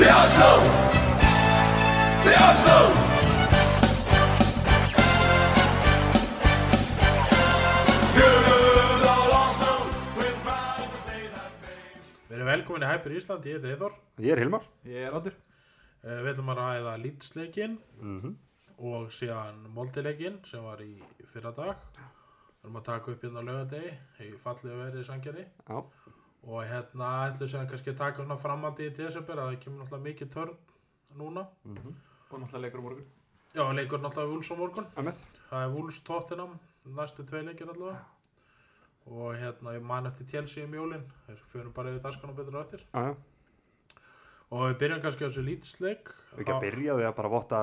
The Oslo! The Oslo! Við erum velkomin í Hyper Ísland, ég heiti Eithor. Ég er Hilmar Ég er áttur Uh, við ætlum að ræða Leeds-leikinn Mhm. og síðan Molde-leikinn sem var í fyrra dag. Við erum að taka upp hérna á laugadegi í fallið verið sangjari Já, og hérna ætlum við kannski að taka svona framaldi í desember að það kemur náttúrulega mikið törn núna. Og náttúrulega leikur á morgun Já, leikur náttúrulega Vúls á morgun. emmett Það er Vúls Tottenham, næstu tvei leikir allavega. Og hérna, ég man eftir Chelsea um jólinn, þess að fyrir bara yfir dagskan og betur á eftir. Já, já Og við byrjum kannski á þessu Leeds-leik. Við ekki að byrja því að bara votta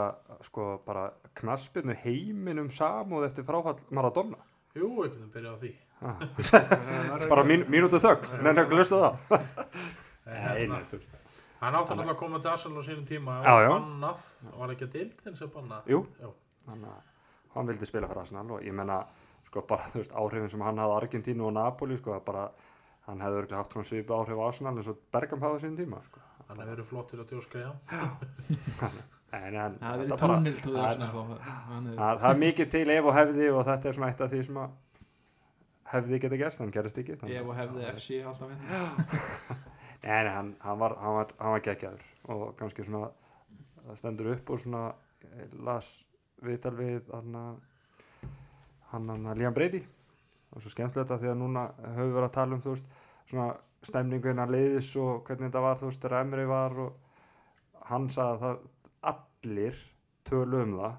sko bara knaspirnu heiminum samúð eftir fráfall Maradona Jú, við getum byrjað á því. Bara mín, mínútu þögg, nefnir ekki að hlusta það. Nei, nei, þú veist hann átti náttúrulega að koma til Arsenal á sínum tíma Já, já. annað, var ekki að deildin sem bannað? Jú, Já. þannig að hann vildi spila fyrir Arsenal og ég menna sko bara þú veist áhrifin sem hann hafði á Argentínu og Napoli sko bara hann hefði örgulega haft svona svipu áhrif á Arsenal eins og Bergam hafði á sínum tíma sko. hann hefur verið flottur að djóskriða En, en, Það hefði verið hann hefði- það það er mikið til ef og hefði og þetta er svona eitt af því sem að hefði geta gerst, en gerist ekki Ef og hefði að- FC alltaf hérna. Nei, hann, hann var, hann var, hann var geggjaður og kannski svona stendur upp og svona eh, las viðtal við hann að hann hann að Líam Breydi og svo skemmtilegt að því að núna höfum við verið að tala um þú veist svona stemningu innan leiðis og hvernig þetta var þú veist þegar Emri var og hann sagði að það allir tölu um það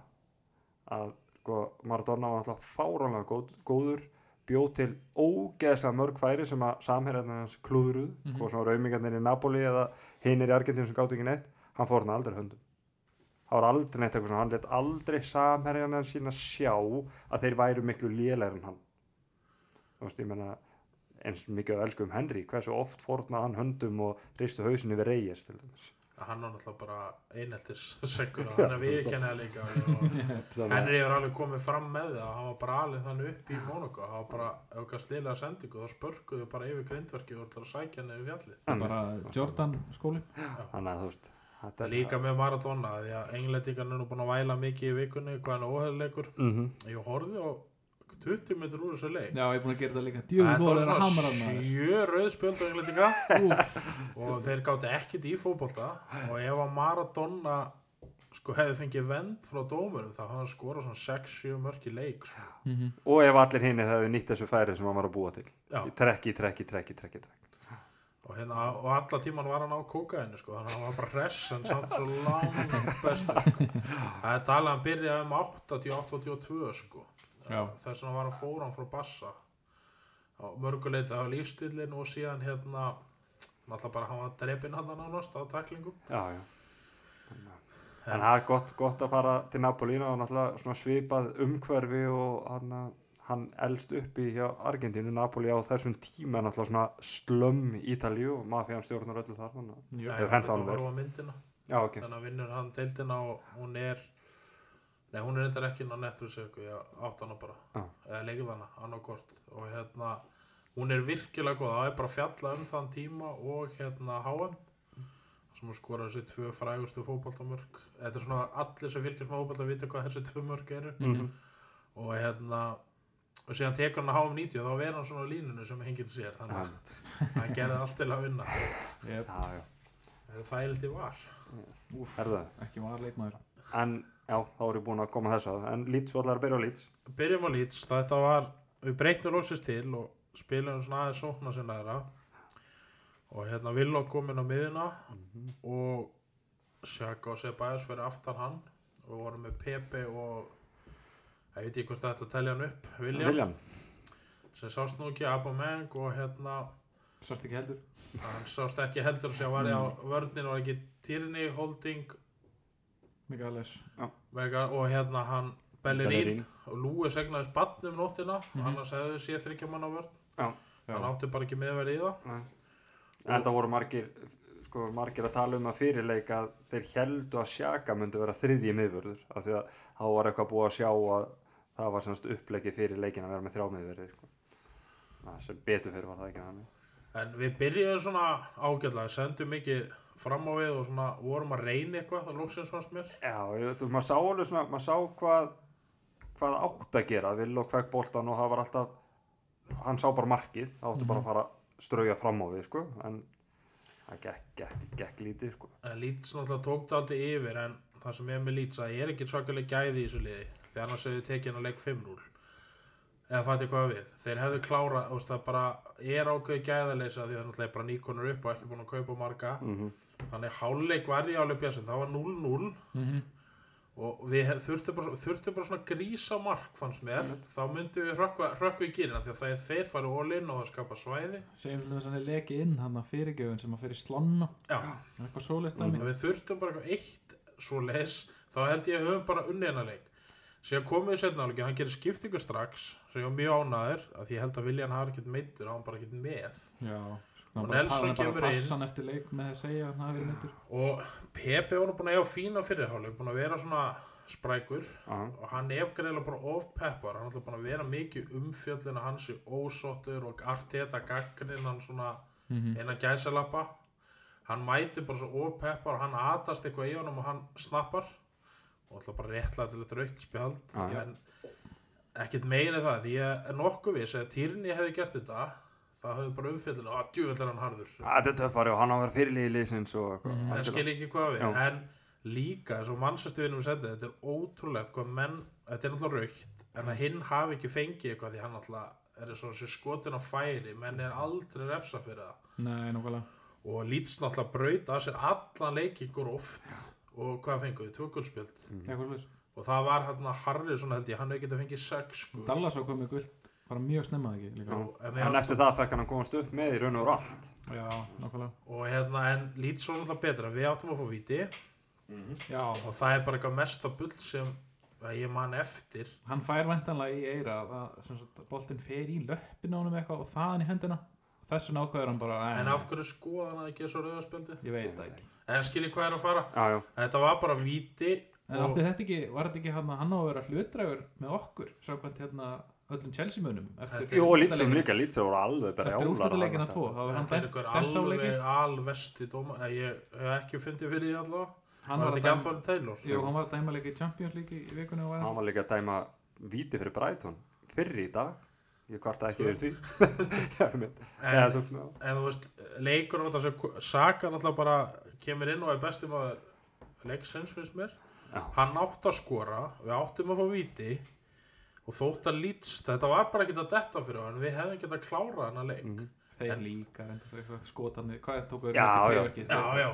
að sko, Maradona var alltaf fáránlega góð, góður bjóð til ógeðslega mörg færi sem að samherjarnar hans klúðruð mm. -hmm. sem var auðmingarnir í Napoli eða hinir í Argentínu sem gátt ekki neitt hann fór hann aldrei höndum það var aldrei neitt eitthvað svona, hann let aldrei samherjarnar sína sjá að þeir væru miklu lélæri en hann þú veist, ég meina eins mikið að elsku um Henry, hversu oft fórnað hann höndum og ristu hausin yfir reyjast til dæmis hann var náttúrulega bara einheltis sekkur og hann er viðkennið líka og Henry hefur alveg komið fram með það hann var bara alveg þannig upp í Monaco hann var bara, að slilega sendingu þá spörkuðu bara yfir grindverki og voru að sækja hann yfir fjallið. Bara Jordan skóli þannig að þú veist er líka með Maradona því að englendingarnir er nú búin að væla mikið í vikunni hvað hann er óhefðleikur mm ég horfði á 20 minnur úr þessu leik Já, ég er búin að gera þetta líka Þetta var að svona hamra hann maður sjö rauðspjöld á englendinga og þeir gátti ekkit í fótbolta og ef að Maradona sko hefði fengið vend frá dómurum þá hafði hann skorað svona 6-7 mörk í leik sko. Mhm. og ef allir hinn hefðu nýtt þessu færi sem hann var að búa til trekki, trekki, trekki, trekki, trekki. og, hérna, og alla tíman var hann á kókainu sko. þannig að hann var bara hress en samt svo langt bestur sko. það er talað hann byrjaði um 88-82 sko. Þess vegna var hann fóran frá Bassa. Á mörguleiti á lífstillin og síðan hérna náttúrulega bara hann var drepinn hann nánast á taklingum já, já. En það er gott, gott að fara til Napoli og náttúrulega svipað umhverfi og hann, hann elst upp í Argentínu, Napoli á þessum tíma náttúrulega svona slömm Ítalíu og mafían stjórnar öllu þar þannig að- að horfa á myndina. Já, ok, þannig að vinnur hann deildina og hún er nei hún er eitthvað ekki inn á Netflix eða eitthvað, ég átt hana bara Já. eða leikið hana, annarkort og hérna, hún er virkilega góð það er bara að fjalla um þann tíma og hérna HM sem hún skorar þessi tvö frægustu fótboltamörk þetta er svona allir sem fylgjast með fótbolta vita hvað þessi tvö mörk eru Mhm. og hérna og síðan tekur hann að HM 90 og þá verður hann svona á línunu sem henginn sér þannig að hann gerði allt til að vinna Yep. já. það er þældi var Yes. Herðu, Ekki var leikmaður en já, þá er ég búin að koma að þessu að. En Leeds, þú ætlar að byrja á Leeds? Byrjum á Leeds, þetta var við breytum loksist til og spilum svona aðeins sókna sinna þeirra og hérna Villó kom inn á miðuna og Sjaka og Sebæðis fyrir aftan hann. Og vorum með Pepe og ég veit ekki hvort þetta að telja hann upp. William, William, sem sást nú ekki Abameng og hérna Sást ekki heldur. Hann sást ekki heldur sem var í á vörnin var ekki Tierney, Holding. Mikales Vega, og hérna hann Bellerín, og Lúi segnaðist bann um nóttina annars hefðu séð þryggja manna vörn. Já. hann átti bara ekki meðverði í það. En það voru margir sko, margir að tala um að fyrirleik að þeir heldu að Sjaka myndi vera þriðji miðvörður af því að þá var eitthvað búið að sjá að það var semst upplegið fyrir leikin að vera með þrjá miðvörði sko. sem betur fyrir var það ekki en við byrjuðum svona ágætlega sendum mikið fram á við og svona vorum að reyna eitthvað það lóksins fannst mér. Já, ég veit, maður sá alveg svona, maður sá hvað hvað átt að gera, vill og kvekk boltan og það var alltaf hann sá bara markið, það átti bara að fara að strauja fram á við, sko en það gekk, gekk, gekk lítið, sko. En Leeds náttúrulega tók það aldrei yfir en það sem er með Leeds að ég er ekki svakalega gæði í þessu liði því annars hefur þið tekið hann að leik 5-0 eða fatið hvað við? Þeir hefðu klárað, þú það bara er ákveði gæðaleysa því það er náttúrulega bara nýkonur upp og ekki búin að kaupa marga. Mm þannig hálfleik var ég alveg björnsinn það var 0-0 Mhm. og við þurftum bara, þurftum bara svona grísa mark fannst mér, þá myndum við hrökkva í gýrina því að það er þeir farið all-in og það skapa svæði. Segjum svolítið að hann er lekið inn hann að fyrirgjöfun sem að fyrir svoleiðst dæmi. Við þurftum bara eitt svo les, þá held ég að við höfum bara unnið hennar leik. Síðan komum við setna áleikin, hann gerir skiptingu strax sem ég var mjög ánæður, að ég held að Viljan hafi ekkert meittur, hann var bara ekkert með. Já Og og Nelson kemur inn. hann eftir leik með að segja og Pepe var nú búin að eiga fína fyrirháleik, búin að vera svona sprækur Aha. og hann er greiðlega bara of peppar hann er búin að vera mikið umfjöllin að hann sé ósóttur og arteta gagninn hann svona Mhm. innan gæsalappa hann mæti bara svo of peppar og hann atast eitthvað í honum og hann snappar og alltaf bara réttlega til þetta raukt spjald Já. en ekkert meina það því ég er nokkuð viss að Týrni hefði gert þetta það hefði bara umfjöllin að djúvill er hann harður. Þetta er töffari og hann á að vera fyrirliði liðsins og eitthvað. Mhm. en skil ekki hvað við. Já. en líka eins og mannsastöðunum sendið þetta er ótrúlegt hvað menn þetta er náttúrulega raukt en að hinn hafi ekki fengið eitthvað því hann náttúrulega er svo þessi skotin á færi menn er aldrei refsa fyrir það. Nei, nokkulega og Leeds náttúrulega braut að sér allan leikingur oft. Og hvað fenguðu, tvöggulspjöld Eitthvað svoleiðis og það var hérna Harry svona held ég, hann hefði getað fengið sex sko. Dallas á komið guld bara mjög snemmað ekki líka. Já. en En eftir það fekk hann að komast upp með í raun og veru allt. Já, nokkulega og hérna en Leeds var náttúrulega betra við áttum að fá viti Já, og það er bara eitthvað mesta bull sem að ég man eftir. Hann fær væntanlega í eira að boltinn fer í löppin á honum eitthvað og þaðan í hendina. Þessu nákvæður hann bara en af hverju skoða hann að ekki svo rauðarspjaldi Ég veit það ekki. En skilji hvað er að fara. Já, já, þetta var bara víti En átti þetta ekki, var þetta ekki hann, hann á að vera hlutrægur með okkur samkvæmt hérna öllum Chelsea munum eftir Þetta Jú, og Lítsum líka, Lítsum voru alveg bara eftir úrslutaleikina tvo þá var hann þetta er dæmt ykkur alveg alvesti dóma ég hef ekki fundið fyrir því allavega. Hann var ekki Anthony Taylor? Jú, hann var að dæma leiki í Champions League í vikunni og var Hann var líka að dæma víti fyrir Brighton fyrr í dag. Ég kvarta ekki yfir því. Eða, en, þú veist, sem Saka náttúrulega bara kemur inn og er bestum að leiksins finnst mér. Já. hann átt að skora við áttum að fá víti og þótt að Leeds þetta var bara ekki að detta fyrir hann við hefðum getað klárað hann að leik. Mhm. þeir En- líka skotarnir hvað tókuðu Já, já. já, já,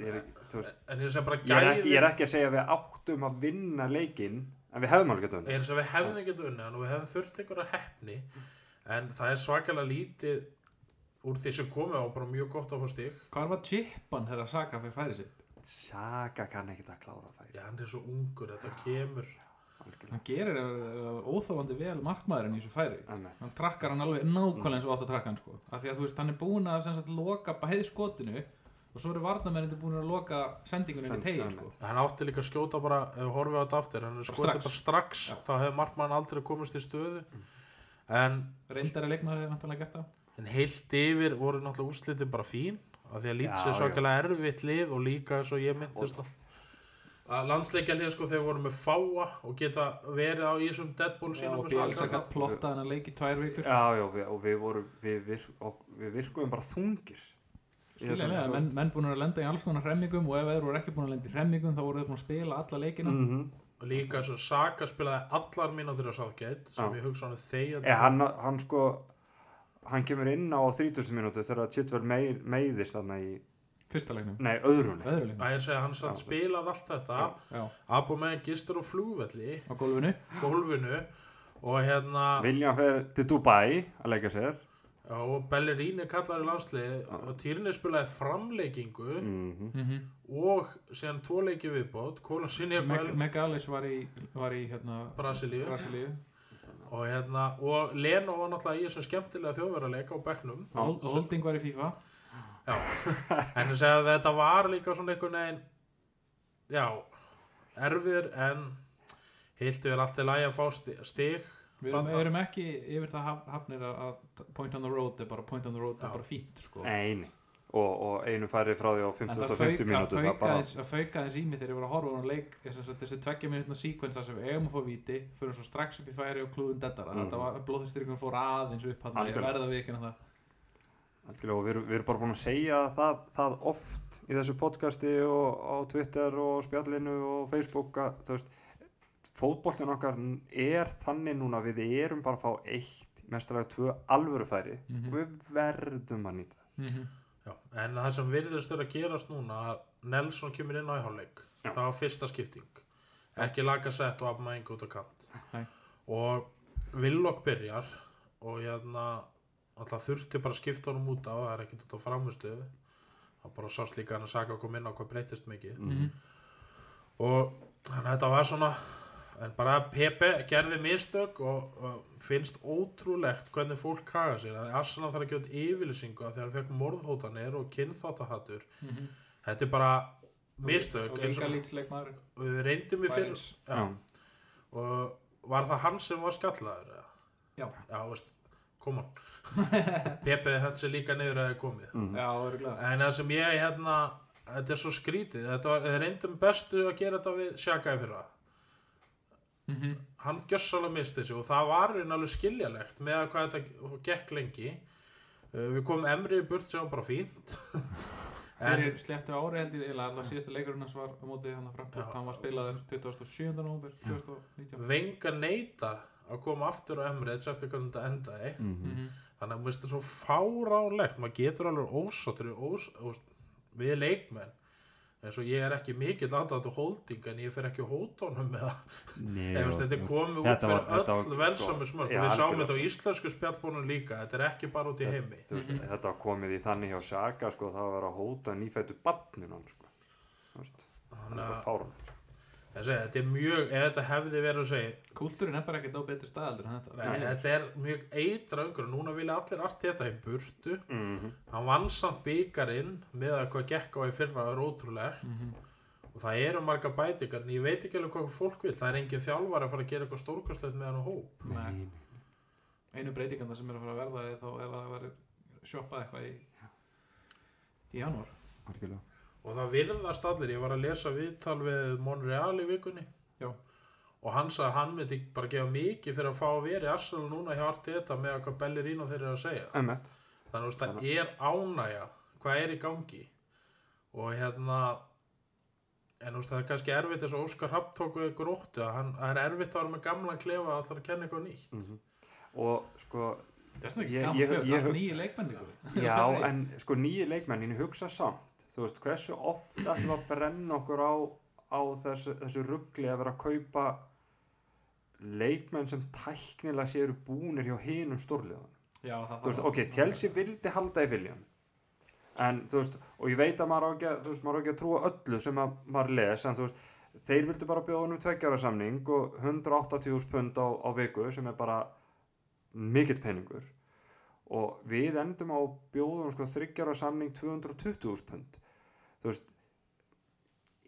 Ég er ekki- en þess að bara ég er ekki, ég er gæði ekki að segja að við áttum að vinna leikinn En við hefðum alveg getað er þess að við hefðum getað unnið hann og við hefðum þurft einhverja heppni en það er svakalega lítið úr því sem komið á bara mjög gott að fá stig. Hvað var chipan þegar Saka fyrir færi sitt? Saka kann ekki að klára færi já, hann er svo ungur, þetta kemur hann gerir óþólandi vel markmaðurinn í þessu færi Emmett. hann trakkar hann alveg nákvæmlega eins og átt að trakka hann sko. af því að þú veist, hann er búin að sagt, loka bæði skotinu og svo eru varnamennir búin að loka sendingunni í Send- tegin einmitt. sko. hann átti líka að skjóta bara ef við horfum á þetta aftur hann er skotið strax. bara strax Já. þá hefði markmann aldrei komist í stöðu en, reyndari leikmaður hefur vantanlega gert það en heilt yfir voru náttúrulega úrslitin bara fín af því að Leeds Já, er svakalega erfitt lið og líka eins og ég myndist að að landsleikja lið sko þegar voru með fáa og geta verið á í þessum deadball sínum og gætt plotta hann að leiki tvær vikur. Já, já, við, og við vorum við, vir, og við virkuðum bara þungir þú menn, menn búin að lenda í alls konar hremmingum og ef þeir voru ekki búin að lenda í hremmingum þá voru þeir búin að spila alla leikina. Mhm. og líka og Saka spilaði allar mínútur á Southgate sem Já. ég hugsa hann þegar Eh, hann, hann sko hann kemur inn á 30 mínútu þegar Chitwell mei, meiðist þarna í fyrsta leiknum, nei, öðrum leik öðru leiknum. Að segja hann satt spilað allt þetta. Já, Abo með gistur á flugvelli. Á gólfinu. Gólfinu. Og hérna William fer til Dubai að leika sér. Já, og Bellerín er kallar í landslið og Týrni spilaði framleikingu mm mm og síðan tvo leiki viðbót Kóla sinni Meg Megalis var í, var í hérna, Brasilíu. Brasilíu. Og hérna og Leno var náttúrulega í þessum skemmtilega þjóðverðarleika á bekknum. Og Holding var í FIFA en þess að þetta var líka svona einhvern veginn já erfir en hildi verið allt í lagi að fá sti- stig Við erum, erum ekki yfir það haf- hafnir að, að point on the road er bara point on the road Já. er bara fínt sko. Nei, nei. Og, og einu færi frá því á en það 50 fauk, að mínútu það fauka bara aðeins að fauka aðeins í mig þegar ég var að horfa á hann leik þessi tveggja minútna síkvensa sem við eigum að fá víti fyrir svo strax upp í færi og klúðum dettara Mhm. þetta var blóðhystyrkum fór aðeins upp hann ég verða við ekki það Algjörlega, og við, við erum bara búin að segja það, það oft í þessu podcasti og á Twitter og spjallinu og Facebook að þú veist, fótboltin okkar er þannig núna við erum bara að fá eitt, mestalega tvö alvöru færi Mhm. og við verðum að nýta mm -hmm. Já, en það sem virðist vera að gerast núna að Nelson kemur inn á íháleik það var fyrsta skipting. Ekki lagasett og afmæðing út á kant. Og Villok byrjar og hérna alltaf þurfti bara að skipta honum út á það er ekkert út á framustuðu það bara sást líka hann að koma inn á hvað breytist mikið. Mhm. og þannig að þetta var svona en bara Pepe gerði mistök og, og finnst ótrúlegt hvernig fólk haga sér. Að Arsenal þarf að út yfirlýsingu að þegar hann fekk morðhótanir og kynþáttahattur þetta er bara mistök og og og við reyndum í fyrr og var það hann sem var skallaður eða? Já. já, veist, kom on Pepe þetta sé líka niður að það er komið Mm. já, örgulega En það sem ég hérna, þetta er svo skrítið, þetta var, reyndum bestu að gera þetta við Sjaka í fyrra. mm -hmm. Hann gjössalega misti sig og það var alveg skiljalegt með að hvað þetta gekk lengi. Uh, við komum Emri í burt sem var bara fínt. fyrir sléttu ári held ég eða alltaf síðasta leikurinn hans var á móti hann að Frankfurt Já. hann var spilaður 27. november 2019 Venga neytar að koma aftur á Emri þess eftir hvernig þetta endaði. Mm. Mhm. Þannig að mér finnst þetta svo fáránlegt, maður getur alveg ósáttur ós, ós, við leikmenn. eins og ég er ekki mikill aðdæðandi holding en ég fer ekki að hóta honum með það þetta er komið út Þetta fyrir var- þetta var, öll velsami sko, smörg já, við sáum þetta á íslensku spjallbónum líka þetta er ekki bara út í heimi Þú veist, Mhm. Þetta var komið í þannig hjá Saka sko, það var að hóta nýfættu barninu sko. Þú veist, það þannig var að fáránlegt segi, þetta er mjög ef þetta hefði verið að segja Kúltúrin er bara ekkert á betri staðaldur en þetta nei, þetta er mjög eitra öngur núna vilja allir allt þetta í burtu Mhm. hann vann samt byggarinn með að hvað gekk á í fyrra er ótrúlegt Mhm. og það eru marga bætingar en ég veit ekki alveg hvað fólk vil það er engin þjálfar að fara að gera eitthvað stórkostlegt með hann á hóp Nei. Einu breytinganda sem er að fara að verða er þá ef það verður shoppað eitthvað í í janúar algjörlega. Og það virðast allir, ég var að lesa viðtal við Monreal í vikunni Já. og hann sagði að hann myndi bara gefa mikið fyrir að fá að vera í Arsenal núna hjá Arteta með að hvað Bellerín og þeir eru að segja. Emmett, þannig að það er ánægja hvað er í gangi. Og hérna en þú veist, það er kannski erfitt eins og Óskar Rapp tók við gróttu að hann, það er erfitt að vera með gamla klefa að allar að kenna eitthvað nýtt. Mm og sko Það er það er nýju leikmenn ykkur Já, en sko nýju leikmennin hugsa samt, þú veist, hversu oft ætlum að brenna okkur á, á þessu, þessu ruggli að vera að kaupa leikmenn sem tæknilega séu búnir hjá hinum það Þú veist, ok, Chelsea vildi halda í viljan, en þú veist, og ég veit að maður á ekki, veist, maður á ekki að trúa öllu sem að maður les, en þú veist, þeir vildu bara bjóða honum tveggjara samning og 180.000 pund á, á viku sem er bara mikill peningur og við endum á bjóðunum sko þryggjara samning 220.000 pund. Þú veist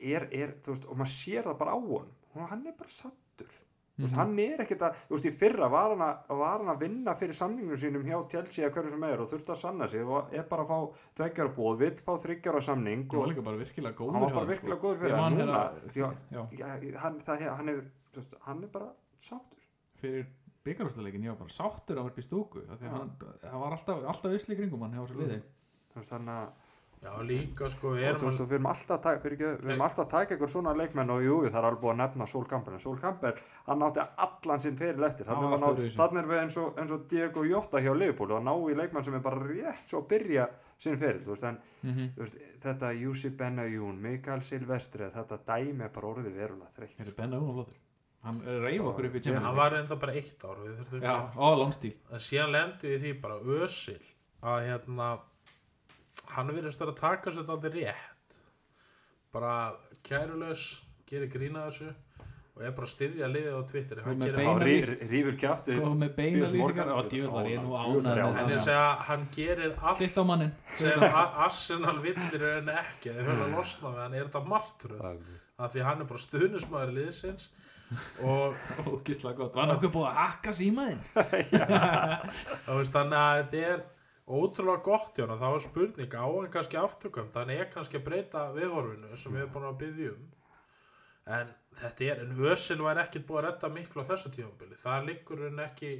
er, er, þú veist, og maður sér það bara á honum. Og hann er bara sattur þú veist, Mhm. hann er ekkert að, þú veist, í fyrra var hann að, var hann að vinna fyrir samningum sínum hjá Chelsea eða hverju sem er og þurfti að sanna sig og er bara að fá tveggjara bóð, vill fá þryggjara samning Hann var og líka bara virkilega góður hann var bara þeim, virkilega sko. góður fyrir hann núna, hérna- já, já, já, hann, það, hann, þú veist, hann er bara sáttur. Fyrir byggarústaleikin ég var bara sáttur að vera upp í stúku af því að hann, hann var alltaf, alltaf usli kringum hann hjá þessu liði. Veist, þannig að já líka sko við erum veist, við erum alltaf að taka, við erum alltaf að taka einhver svona leikmenn og jú, jú, það er alveg búið að nefna Sol Campbell en Sol Campbell, hann átti allan sinn fyrir eftir, Hann þannig er, er við eins og, eins og Diego Jota hjá Liverpool og ná í leikmenn sem er bara rétt svo að byrja sinn fyrir, þú veist, en mm -hmm. þú veist, þetta Jussi Benayoun, Mikael Silvestre þetta dæmi er bara orðið verulega þreytt er um og flottur Hann reyf okkur upp í Champions hann var enda bara eitt ár Já, á lánstíl en síðan lendi við því bara ösil að hérna hann virðist að taka sér aldrei rétt. Bara kærulaus gerir grína þessu og er bara að styðja liðið á Twitter. Og hann gerir beina og með beina. Ó, djúvel var ég nú já. en ég það. segja hann gerir allt sem Arsenal villir en ekki. Þeir höfðu að losna við hann. Er þetta martröð? Af því að hann er bara stuðnismæður liðsins og Ógislega gott, var nokkuð búið að hakka símaðinn? Þannig að þetta er ótrúlega gott hjá hann það var spurning á hann kannski afturkvæmt hann er kannski að breyta viðhorfinu sem við erum búin að byggja um. En þetta er, en Ösil var ekkert búið að redda miklu á þessu tímabili. Það liggur hann ekki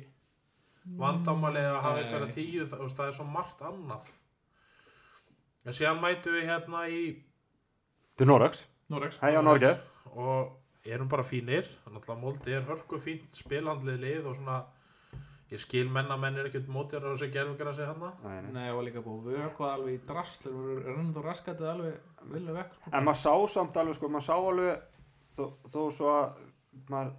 vandamalið að hafa einhverja tíu það, er svo margt annað. En síðan mætum við hérna í Til Norge. Og erum bara fínir að Moldi er hörku fínt spilhandlið lið og svona ég skil menna menn er ekkert mótjar á þessu gerfugra sig hann Nei, nei. Og líka búið að vökva alveg í drastlur og rennum þú raskatið alveg vilja vekk sko. En maður sá samt alveg, sko, maður sá alveg þó, þó svo að maður,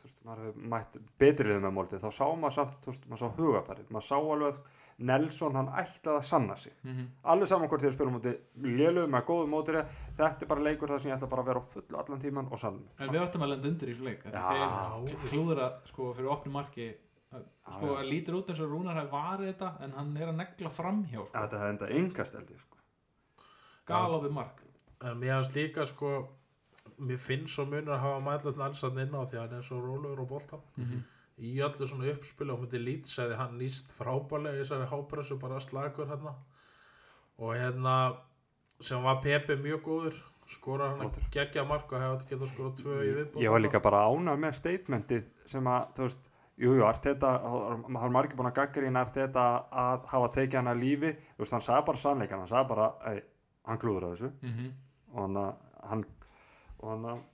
þú veist, maður hefur mætt betri liðum með Moldi, þá sá maður samt, þú veist, maður sá hugafærið, maður sá alveg að Nelson, hann ætlaði að sanna sig mm alveg saman hvort þið spilum múti lélugu með góðu mótiri þetta er bara leikur þar sem ég ætla bara að vera á fullu allan tíman og sann En við ættum að lenda undir í þessu leik. Þeir klúðra sko fyrir opnu marki að- Sko að lítur út eins og Rúnar hafi varið þetta en hann er að negla framhjá sko. þetta hefði enda yngast eldi sko. Galopið mark en mér finnst líka sko mér finnst svo munur að hafa mætlut Nelson inn á því að hann er svo rólegur og boltan Mhm. Í öllu svona uppspilu og myndi lít segði hann nýst frábælega í þessari hápressu bara slagur hérna. Og hérna sem var Pepe mjög góður skora hann að gegja mark og hefði getað skora tvö í viðbúð ég var líka bara ánað með statementið sem að, þú veist, jújú, Arteta það har margir búin að gaggrina Arteta að hafa tekið hann að lífi. Þú veist, hann sagði bara sannleikan, hann sagði bara hann klúður að þessu. Mm og hann að hann, og hann að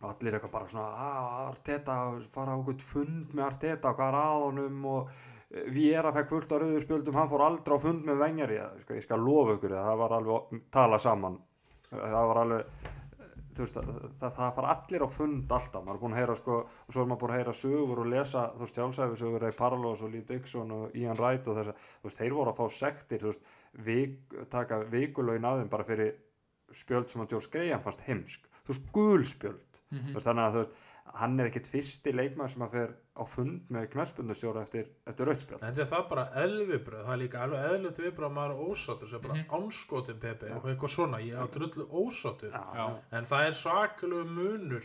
og allir eitthvað bara svona að Arteta, fara á okkur fund með Arteta, hvað er að honum og eh, Viera fekk fullt á rauðu spjöldum hann fór aldrei á fund með venjar ég, sko, ég skal lofa ykkur, það var alveg tala saman. Það var alveg veist, það, það, fara allir á fund alltaf, maður er búin að heyra sko og svo er maður búin að heyra sögur og lesa þú veist, sjálfsæfi sögur Ray Parlos og Lee Dixon og Ian Wright og þess að, þú veist, þeir voru að fá sektir, þú veist, vik, taka vikulögin að þeim bara fyrir spjöld sem að George Graham fannst heimsk þú veist, gulspjöld. Þú veist, þannig að þú veist, hann er ekkit fyrsti leikmaður sem að fer á fund með knæspundustjóra eftir, eftir rautspjöld En þetta er það bara eðluvibröð, það er líka alveg eðlut vibröð að maður er ósáttur, sem bara Mhm. ánskotin Pepe og eitthvað svona, ég á drullu ósáttur. Já, en það er svakalegu munur.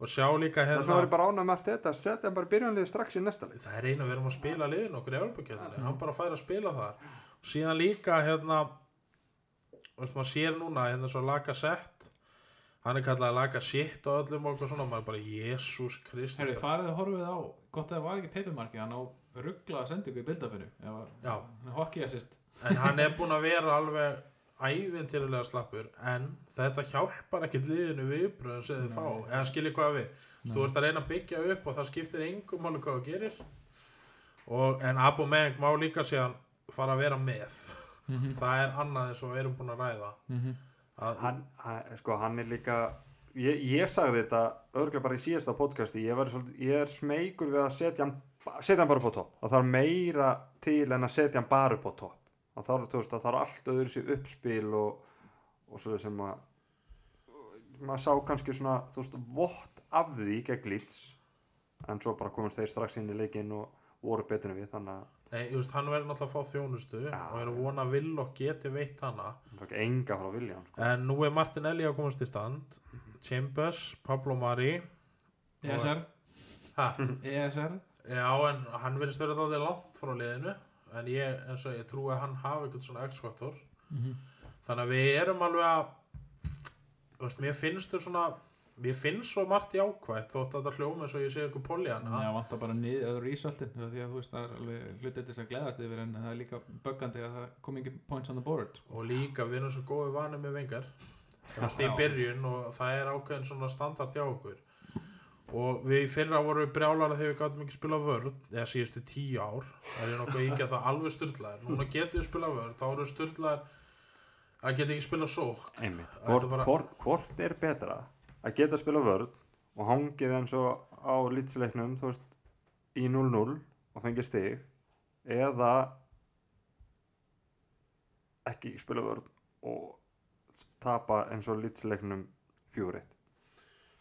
Og sjá líka hérna var ég bara með þetta setja bara byrjanlið strax í næsta leik það er einu við erum að spila liðin okkur í Európa-kjöldinni, Mhm. hann bara fær að spila það og síðan líka hérna veist maður sér núna hérna svo laga sett hann er kallað að laga shit og öllum og svona, maður er bara Jésús Kristus Herri, farið að horfið á gott að það var ekki peipimarki hann á rugglaða sendingu í bildafinu Já. En hann er búinn að vera alveg ævintýrulega slappur en þetta hjálpar ekkert liðinu viðbröðin sem þið Nei. fá, eða skiljið hvað við þú ert að reyna að byggja upp og það skiptir engum máli hvað þú gerir og, en Abu Meng má líka síðan fara að vera með Mhm. það er annað eins og við erum búin að ræða Mhm. að, hann, hann, sko, hann er líka ég, ég sagði þetta örgulega bara í síðasta podcasti ég, svolítið, ég er smeykur við að setja hann setja hann bara upp á topp. Það þarf meira til en að setja hann bara upp á topp. Það þarf, veist, það þarf allt öðru sér uppspil og, og svo sem að maður sá kannski svona þú veist, vott af því gegn Leeds en svo bara komast þeir strax inn í leikinn og voru en við þannig að nei, just, hann verður náttúrulega að fá þjónustu Já. og er að vona að vill og geti veitt hana. Enga frá Viljan sko. en nú er Martinelli að komast í stand. Chambers, Pablo Mari. ESR ha, ESR Já, en hann verðist verið alltaf langt frá liðinu. En ég, eins og ég trúi að hann hafi eitthvað svona X-faktor. Þannig að við erum alveg að veist, mér finnst þau svona mér finnst svo margt jákvætt þótt að þetta hljóma eins og ég sé eitthvað polljana Já, vantar bara niður öðru ísöltin því að þú veist það er alveg hlutið til þess að gleðast yfir en það er líka böggandi að það kom ekki points on the board. Og líka við erum svo góði vanið með veist, í byrjun og það er ákveðin svona standart hjá okkur. Og við í fyrra vorum við brjálara þegar við gátum ekki spila vörð eða síðustu tíu ár. Það er nokkuð ekki að það alveg styrlaðir núna getum við spila vörð, þá eru styrlaðir að geta ekki spila sók einmitt, Þetta hvort, bara- hvort, hvort er betra að geta að spila vörð og hangið eins og á lýtsleiknum þú veist, í 0-0 og fengið stig eða ekki spila vörð og tapa eins og lýtsleiknum 4-1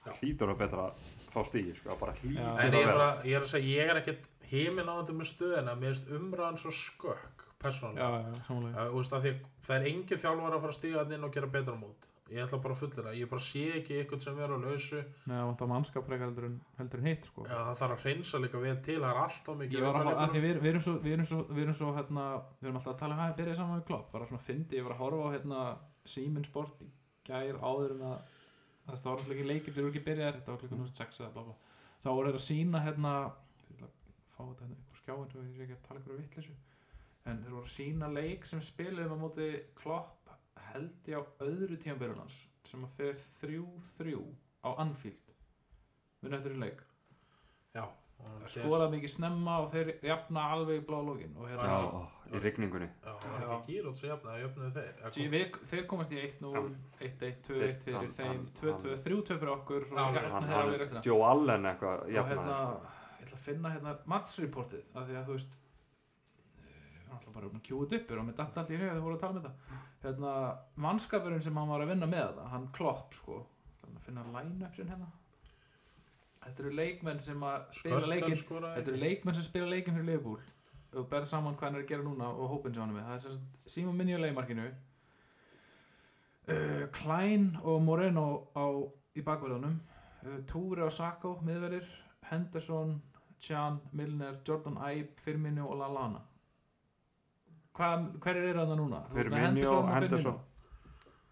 Já. hlýtur að betra að fá stigi sko, bara. En að ég er, vera bara, ég er að segja, ég er ekkert heiminn á þetta með stöðina, mér finnst umræðan svo skökk, Já, persónulega. já, samanlega Uh, úst, því, það er engin þjálfar að fara að þarna inn og gera betra mót. Ég ætla bara að fullir það ég bara sé ekki eitthvað sem er á lausu. Nei, það vantar mannskap frekar heldur en, heldur en hitt sko. Já, það þarf að hreinsa líka vel til það er alltaf mikið að, að við, við erum svo, við erum svo, við erum svo hérna, við erum alltaf að tala um að byrja saman við klopp, bara svona fyndi, ég var að horfa á hérna Siemens Sport í gær áður en að það var alltaf ekki leikir, þeir eru ekki byrjaðir, þetta var klukkan 6 eða bla bla, þá voru þeir að sína hérna, að fá þetta hérna upp á skjáin ég sé ekki að tala ykkur held ég á öðru tímabyrjunans sem að fer 3-3 á Anfield. Eftir þessu leik. Já, og skora mikið snemma og þeir jafna alveg í blá lógin og Já, hérna ó, í jöfnuðu þeir við, komast í 1-0 1-1, 2-1 Þeir- fyrir hann- þeim hann- 2-2, 3-2 fyrir okkur hann, restina. Joe Allen eitthvað hérna, sko. ég ætla að finna hérna matchreportið af því að þú veist hann ætla bara kjúið upp og mér datt allt í hug að þau voru að tala um þetta hérna, mannskapurinn sem hann var að vinna með það, hann klopp sko. Þannig að finna line-upsin hérna. Þetta eru leikmenn sem að spila skoraði Þetta eru leikmenn sem spila leikinn fyrir Liverpool. Og berð saman hvað hann er að gera núna og hópinn sem hann er með. Það er Simon Minni á leiðmarkinu uh, Klein og Moreno á, í bakverðunum uh, Túri á Sako, miðverðir. Henderson, Chan, Milner Jordan Ibe, Firmino og Lallana Hverjir eru þarna núna? Með Firmino, og Henderson.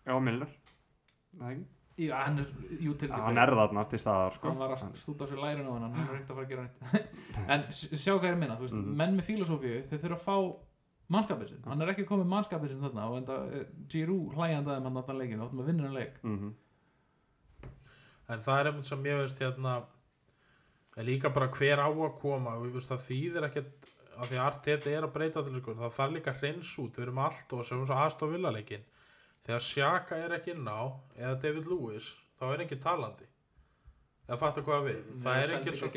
Já, Milner Nei, Já, hann er utility hann er þarna til staðar sko. hann var að stúta sér lærin á hann hann er ekkert að fara að gera neitt en sjá hvað ég er að minna, þú veist, Mhm. menn með filosófíu þeir þurfa að fá mannskapið sinn hann er ekki komið mannskapið sinn þarna og enda er Giroud hlæjandaði hann þarna leikinu áttum að vinna hann leik Mhm. En það er einmitt sem ég veist hérna er líka bara hver á að koma og ég veist það þýðir ekkert að því að Arteta er að breyta til sko, það þarf líka hreins út, við erum allt og sem aðstof villaleikin þegar Sjaka er ekki inn á eða David Lewis, þá er ekki talandi. Eða fattu hvað við? Það er ekki eins og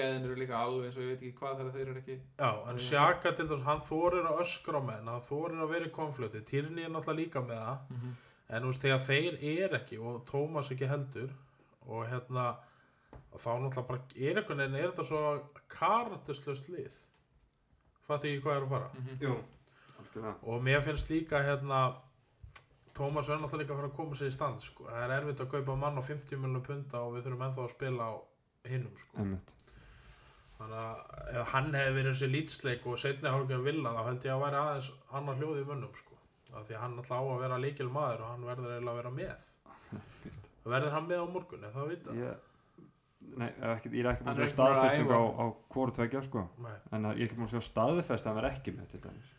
já, en Sjaka til þess, hann þorir að öskra á menn, hann þorir að vera í konflöti, Tyrni er náttúrulega líka með það. Mhm. en þú veist, þegar þeir er ekki og Tómas ekki heldur og hérna og þá náttúrulega bara er einhvern veginn er þetta svo karakterslöst lið fattu ekki hvað er að fara Mhm. Jú, algjörlega og mér finnst líka hérna Tómas er náttúrulega líka að fara að koma sér í stand sko. það er erfitt að kaupa mann á 50 miljonum punta og við þurfum ennþá að spila á hinnum sko. Þannig að ef hann hefði verið þessi lýtsleik og setni hálfgjörn vilja þá held ég að væri aðeins annar hljóði í mönnum sko. af því hann alltaf á að vera líkil maður og hann verður eiginlega að vera með verður hann með á morgun eða það vita Ég, nei, ekki, ég er ekki búin að er sjá ekki staðfesting á, á hvort tveggja sko. Nei. en að ég er ekki búin að sjá staðfest að hann var ekki með til dæmis.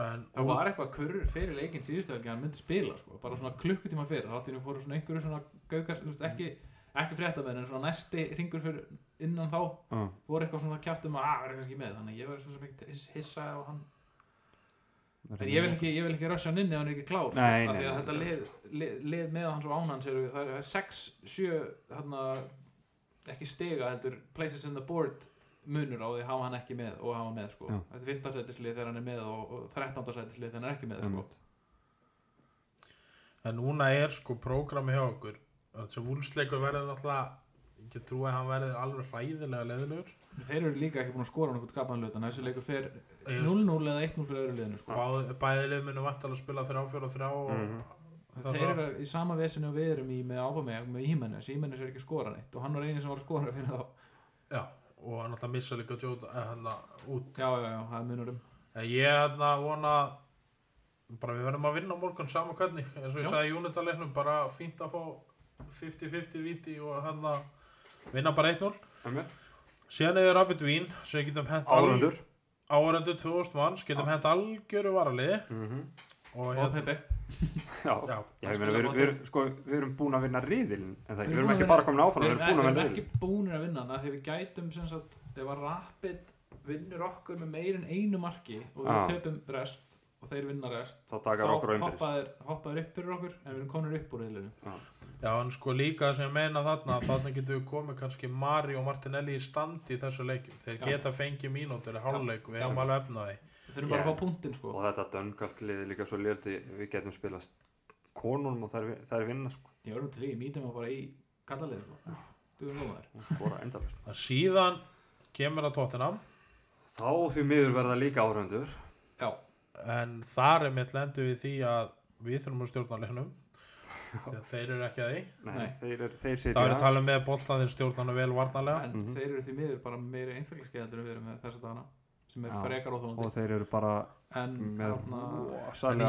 En, það var eitthvað kurr fyrir leikinn síðustu ekki hann myndi spila sko, bara svona klukkutíma fyrir þá henni fóru svona einhverju svona gaukar þú veist, ekki, ekki fréttamenn en svona næsti ringur fyrir innan þá uh, voru eitthvað svona kjæftum að að vera kannski með. Þannig ég verði svo sem ekki hiss- hissa á hann. En ég vil ekki, ekki rössa hann inni ef hann er ekki klár sko, Nei, af nei, því að nei, þetta lið, lið, lið með hans og ánans eru það er 6, 7 þarna, ekki stiga heldur places in the board munur á því að hafa hann ekki með og hafa með sko. Þetta er 15 sætislið þegar hann er með og, og 13 sætislið þegar hann er ekki með sko. En núna er sko prógrami hjá okkur sem vúlsleikur verður ég get trúið að hann verður alveg hræðilega leðilegur þeir eru líka ekki búin að skora nokkuð skapaðan hlut en þessi leikur fer Ég 0-0 eða 1-0 fyrir öðru liðinu sko. Báð, bæði lið munu vantar að spila 3-4-3 og Mhm. það þeir eru í sama vesinu og við erum í með Ábameg með Ímennes, Ímennes er ekki að skora neitt og hann var eini sem var að skora fyrir þá já, og hann alltaf missa líka Jóta hann út já, já, já, það er munur um en ég hérna vona bara við verðum að vinna morgun sama hvernig eins og ég Já. sagði í Unitaleiknum bara fínt að fá 50-50 viti og hann að vinna bara 1-0 Einmitt. síðan er Rabbit Vín sem getum hent Áhorfendur. áhörundur 2000 manns getum hent algjöru varaliði Mhm. Og og hérna Pepe. Já, já, Já, ég meina, við, við, sko, við erum búin að vinna riðilinn en það, Við við erum búin ekki að bara komin áfram, við við erum, búin að við erum ekki búinir að vinna hana þegar við gætum sem sagt ef að Rapid vinnur okkur með meir en einu marki og við Já. töpum rest og þeir vinna rest þá hoppaðir upp fyrir okkur en við erum konur upp úr reyðlinu já, en sko líka sem ég meina þarna þarna getum við komið kannski Mari og Martinelli í standi í þessu leikum þeir Já. geta fengið mínútur í hálfleik við erum alveg efnaði við þurfum bara að fá punktinn sko. Og þetta döngalklið er líka svo lélti við getum spilast konunum og þær, þær vinna sko, ég verðum til því, mýtum við bara í kallalið sko. þú erum góðar og skora endalist að síðan kemur að tóttina þá því miður verða líka áhörfundur já, en þar er mitt lendu við því að við þurfum að stjórna leiknum. Því að þeir eru ekki að því. Nei, þeir, er, þeir það sitja er að tala um með boltan þeir stjórnana vel varnalega en Mhm. þeir eru því miður bara meiri einstaklingskeðaldur en við erum með þessa dagana sem er frekar og óþólandi þeir eru bara en með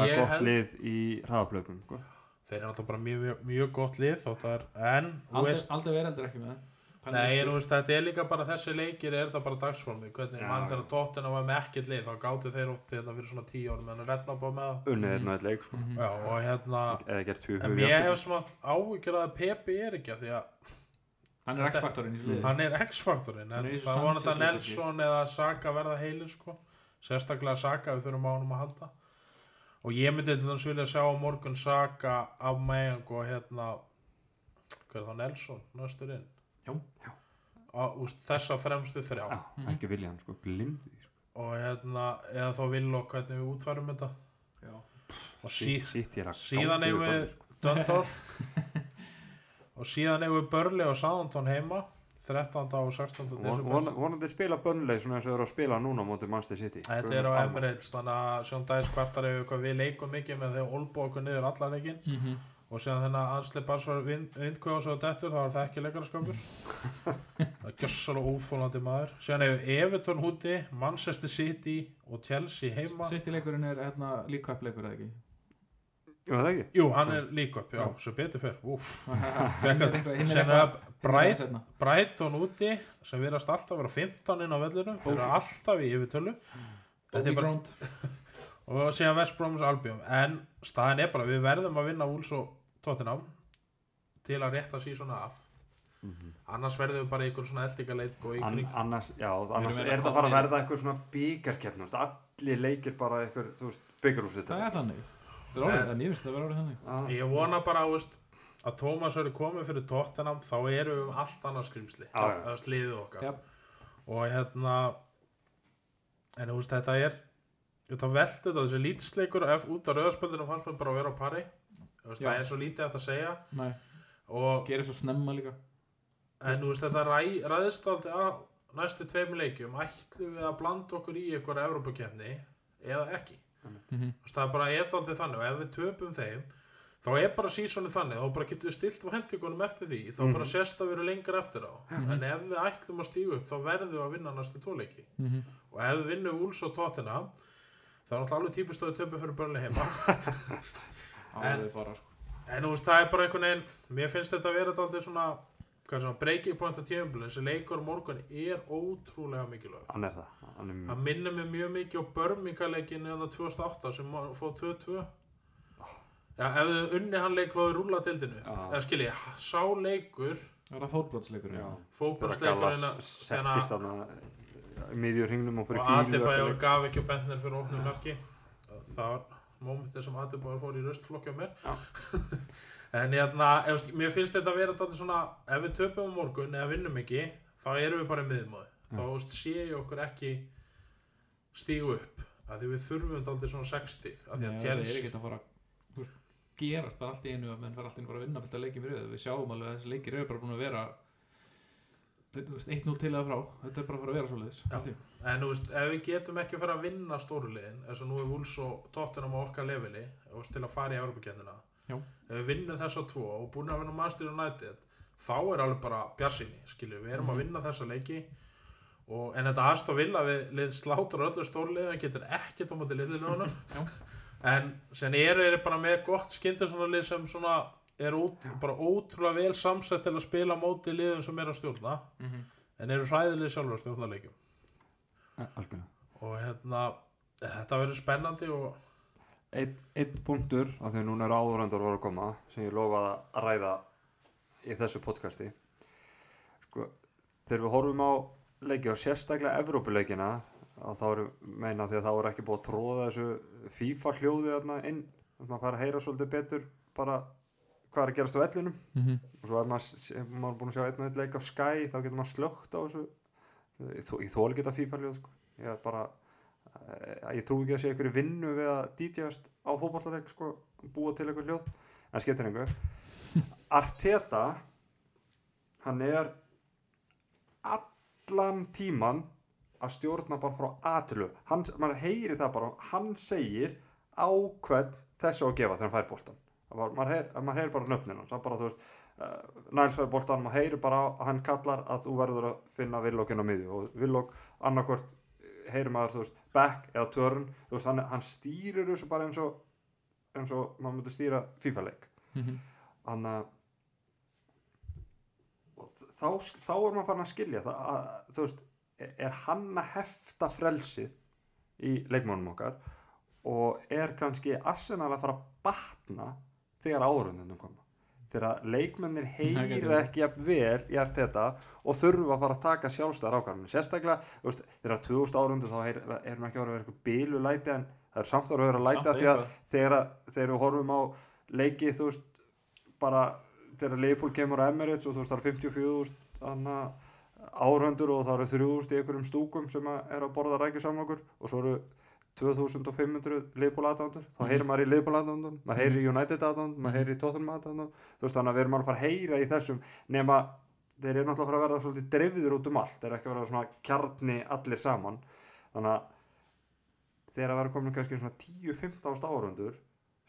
ég gott held- lið í hraðaplöpum sko. þeir eru náttúrulega bara mjög, mjög, mjög gott lið er, en aldrei, veraldur ekki með Þannig nei, en þú veist, þetta er líka bara þessi leikir er þetta bara dagsformi, hvernig Já. mann þegar tóttina var með ekkert lið, þá gáttu þeir oft hérna fyrir svona tíu árum, en að redna bara með það unnið einn og einn leik sko. Mhm. já, og hérna en ég hef svona áhyggjur að Pepi er ekki að því að hann er X-faktorinn í liði. Hann er X-faktorinn Hann en það var þetta Sanchez Nelson eða Saka verða heilir sko. Sérstaklega Saka við þurfum á honum að halda. Og ég myndi til þess vilja sjá á morgun Saka af Meyang og hérna hver er það Nelson næstur inn? Já. Á, úst, þessa fremstu þrjá. Já, ekki vilja hann sko, því sko. og hérna eða þá vil og hvernig við útfærum þetta. Já. og sí, Sitt ég er að síðan yfir við sko. Dundorf og síðan eigum við Börli og Southampton heima 13. og 16. Von- desember von- vonandi spila Burnley svona eins og eru að spila núna móti Manchester City Þetta er á Emirates þannig að Sjón Dæs kvartar við leikum mikið með þegar olbú okkur niður allar leikin Mhm. og síðan þennan ansli bara svo vindkvæða svo dettur þá er það ekki leikarskapur það er gjössalega óþólandi maður síðan hefur Everton húti Manchester City og Chelsea heima City-leikurinn er hérna, líka uppleikur eða ekki Jú, það ekki? Jú, hann er líka upp, já, svo betur fyrr Úf. er er er það seinna. Brighton úti sem virðast alltaf vera 15 inn á vellinu þeir eru alltaf í yfirtölu. Er bara- ground. og síðan West Bromwich Albion. En staðin er bara, við verðum að vinna Wolves og Tottenham til að rétta síðan af. Annars verðum við bara í ykkur svona eldingaleit og í An, kring annars, já, annars er að þetta að fara að verða eitthvað svona byggarkeppn allir leikir bara veist, byggarúsið það er þannig. það er en ég finnst það að vera orðið þannig. Ég vona bara veist, að Thomas verður komið fyrir Tottenham þá erum við um allt annað skrimsli. Það er sliðið okkar. Já. og hérna en þú veist þetta er þetta veldur þetta þessi lítsleikur ef, út af rauðarspöldunum fannst mér bara að vera á pari. Veist, það er svo lítið að segja. Nei. og gerir svo snemma líka. En þú veist þetta ræ, ræðist aldrei að næstu tveimur leikjum ætlum við að blanda okkur í einhverja Evrópakefni eða ekki. Mhm. Þú veist það er bara aldrei þannig og ef við töpum þeim þá er bara sísonið þannig þá bara getum við stilt á hendingunum eftir því þá Mhm. bara sérst að við erum lengur eftir á en ef við ætlum að stígu upp þá verðum við að vinna næstu tóleiki Mhm. og ef við vinnum Úls og Tottenham þá er náttúrulega alveg típist að við töpum fyrir börnlega heima bara sko. en þú veist það er bara einhvern veginn mér finnst þetta að vera aldrei svona hvað er svona breaking point á tíðumblun þessi leikur morgun er ótrúlega mikilvæg hann er það. Hann er, hann minnir mig mjög mikið á Birmingham-leikin eða 2008 sem var- fóð 2-2 já, ef þið unni hann leik þá er rúla dildinu Já. eða skilji, sá leikur það er það fótbrotsleikur já, þegar fókbalsleikurinn Gallas settist þarna miðjur hringnum og fyrir og fílu Adebayor gaf ekki á bentnir fyrir opnum mörki það var mómentið sem Adebayor fór í röstflokki á mér. en hérna, ef, mér finnst þetta að vera þetta svona, ef við töpum á morgun eða vinnum ekki, þá erum við bara í miðumóði þá sé ég okkur ekki stígu upp af því við þurfum aldrei svona 60 af því að það er ekki að fara veist, gerast það allt í einu að menn fara allt í einu bara að vinna fullt að fyrir þau. Við sjáum alveg að þessi leikir eru bara búin að vera þú veist, 1-0 til eða frá. Þetta er bara að fara að vera einu. en þú veist, ef við getum ekki að fara að vinna stórulegin eins og nú er Wools og Tottenham á okkar leveli til að fara í ef við vinnum þess að tvo og búin að vinna Manchester United þá er alveg bara bjarsinni skilju, við erum Mhm. að vinna þessa leiki og, en þetta aðstof vil að við slátur öllu stórlið en getur ekkert á móti liðliðunum Já. en sen eru er bara með gott skyndir svona lið sem svona er út, bara ótrúlega vel samsett til að spila móti liðum sem er að stjórna Mhm. en eru hræðileg sjálfur að stjórna leikjum algjörlega og hérna þetta verður spennandi og einn ein punktur af því að núna er áðurandur voru að koma sem ég lofaði að ræða í þessu podcasti sko, þegar við horfum á leiki og sérstaklega Evrópuleikina og þá erum meina því að þá er ekki búið að tróða þessu FIFA hljóði þarna inn þannig að maður fær að heyra svolítið betur bara hvað er að gerast á vellinum Mhm. og svo ef maður, maður er búin að sjá einn og einn leik á Sky þá getur maður slögt á þessu ég, þó, ég þóli ekki þetta FIFA hljóð sko. ég er bara ég trú ekki að sé ykkur vinnu við að DJast á fótballaleik sko, búa til ykkur hljóð. En skiptir einhver Arteta hann er allan tíman að stjórna bara frá hann, maður heyri það bara, hann segir á hvern þessu að gefa þegar hann fær boltan Það var, maður, heyr, maður heyri bara nöfnin hans, það bara þú veist uh, nælsvæði boltan, maður heyri bara hann kallar að þú verður að finna Villókinn á miðju og Villók annarkvort heyri maður, þú veist, back eða turn, þú veist, hann, hann stýrir þessu bara eins og eins og maður myndi stýra FIFA-leik Mhm. hann að þá, þá er maður farin að skilja það að, þú veist, er- er hann að hefta frelsið í leikmánum okkar og er kannski Arsenal að fara að batna þegar árundunum koma þegar leikmennir heyra ekki vel í allt þetta og þurfa að fara að taka sjálfstæðar ákvarðanir. Sérstaklega, þegar 2000 árundu þá erum ekki að vera eitthvað bílu læti en það er samt að vera að læta því að þegar, að- þegar við horfum á leiki þú veist bara þegar Leopold kemur á Emirates og þú veist það er 54.000 árhöndur og það eru 3.000 í einhverjum stúkum sem að er að borða rækju saman okkur og svo eru 2500 Leopold aðdándur þá heyrir maður í Leopold aðdándum maður heyrir í United aðdándum, maður heyrir í Tottenham aðdándum þú veist þannig að við erum alveg að fara að heyra í þessum nema þeir eru náttúrulega að fara að verða svolítið dreifðir út um allt þeir eru ekki að verða svona kjarni allir saman þannig að þegar að vera komin kannski svona 10-15 árundur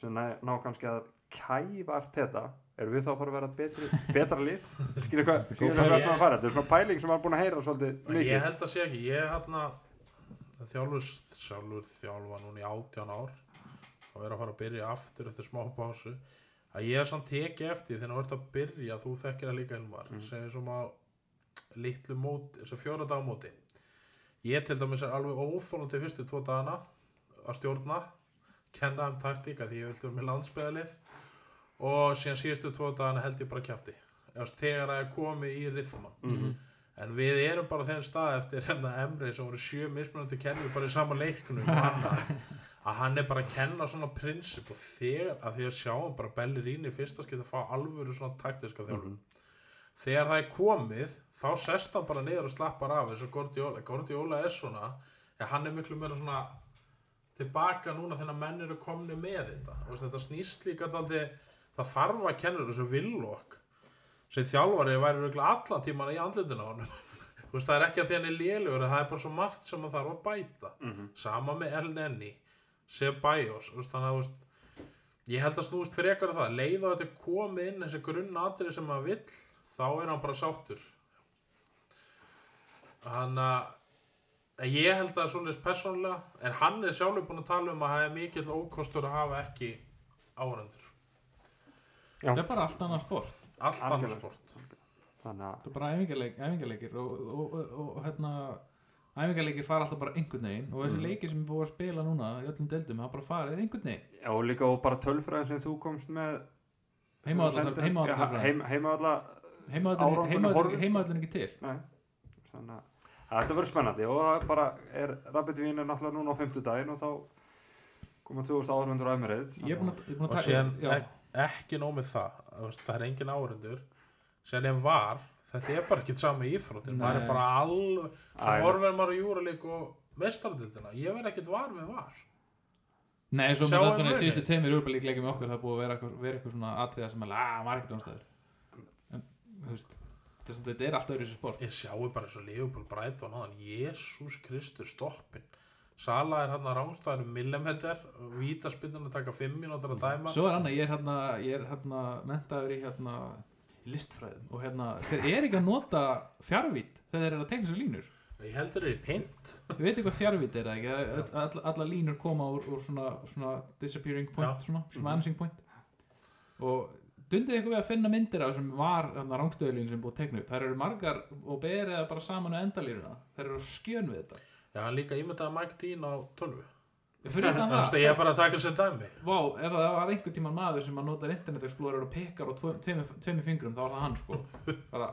sem ná, ná kannski að kæfa allt þetta erum við þá að fara að vera betri, betra lið? Skilur hvað, skilur hvað pæling. við ætlum að fara þetta er svona pæling sem maður er búin að heyra svolítið ég mikið. held að sé ekki, ég hérna þjálfur sjálfur þjálfa núna í átján ár og er að fara að byrja aftur eftir smá pásu að ég er samt tekið eftir þegar þú ert að byrja þú þekkir það líka Elmar mm. sem er svona litlu móti, að fjóra dag móti ég til dæmis er alveg óþólandi fyrstu tvo dagana að stjórna kenna um taktíka því ég vildi vera með landsbyðalið og síðan síðustu tvo dagana held ég bara kjafti þegar það er komið í rithman Mhm. En við erum bara þeim stað eftir hérna Emri sem voru sjö mismunandi kennur bara í sama leiknum að, hann er bara að kenna svona prinsip og þegar að því að sjáum bara Bellerín í fyrsta skipti að fá alvöru svona taktiska þjálfun. Þegar það er komið þá sest hann bara niður og slappar af eins og Gordiola, Gordiola er svona ja, hann er miklu meira svona tilbaka núna þegar menn eru komni með þetta. Og þetta snýst líka daldi, það þarf að kenna þessu villokk sem þjálfari væri allan tíman í andlutinu á honum. Þú veist, það er ekki að því hann er lélugur það er bara svo margt sem hann þarf að bæta. Mhm. sama með El Nenni þú veist, þannig að þú veist, ég held að snúist frekar að það. Leið og þetta er komið inn þessi grunnatrið sem hann vill þá er hann bara sáttur. Hann að ég held að svona persónulega en hann er sjálfur búin að tala um að það er mikill ókostur að hafa ekki áhrendur þetta er bara allt annað sport allt annað Algjörlega. sport þannig að þetta er bara æfingarleik, æfingarleikir og, og, og, og hérna æfingarleikir fara alltaf bara einhvern veginn og þessi Mhm. leikir sem við búum að spila núna í öllum deildum hafa bara farið einhvern veginn Já, og líka og bara tölfræðin sem þú komst með Heima sem alla- sendir- heima alla Já, tölfræðin. heim- heima alla heimaðallin ekki til nei, þannig að þetta verður spennandi og það bara er Rabbit Vín er náttúrulega núna á fimmtudaginn og þá koma 2000 árundur á Emirates ég er búin að, ég er búin að og já, ek, ekki nóg með það það er engin áhrendur síðan ef var. Þetta er bara ekki sami íþróttin maður er bara alveg sem horfir maður á júralík og mestaradildina ég verð ekkert var við var. Nei eins og með það þannig muninn. síðustu tveimur úrbælíkleikum með okkur það er búið að vera eitthvað, vera eitthvað svona atriða sem að að var ekkert ánstæður en þú veist að þetta er allt öðru þessi sport. Ég sjáu bara eins og Leopold Brighton hann, Jésús Kristur stoppin Sala er hann að rángstæðinu millimeter vítaspindun að taka 5 mínútur að dæma. Svo er annað, ég er hérna ég er hérna mentaður í hérna listfræðum og hérna þeir eru ekki að nota fjárvít þegar þeir eru að tekna sér línur. Ég heldur er í pint Þið veitir hvað fjárvít er það ekki? All, all, alla línur koma úr, úr svona, svona disappearing point, Já. svona, Mhm. vanishing point. Og dundið ykkur við að finna myndir af sem var þarna rángstöðulín sem búið teknu upp. Þær eru margar og berið það bara saman á endalínuna. Þær eru skjön við þetta já hann líka ímyndaði Mike Dean á 12 fyrir veist, það, ég er bara að taka sér dæmi. Vá, ef það var einhver tíman maður sem að nota Internet Explorer og pikkar á tve- tveimur tveimur fingrum, þá var það hann sko. Bara,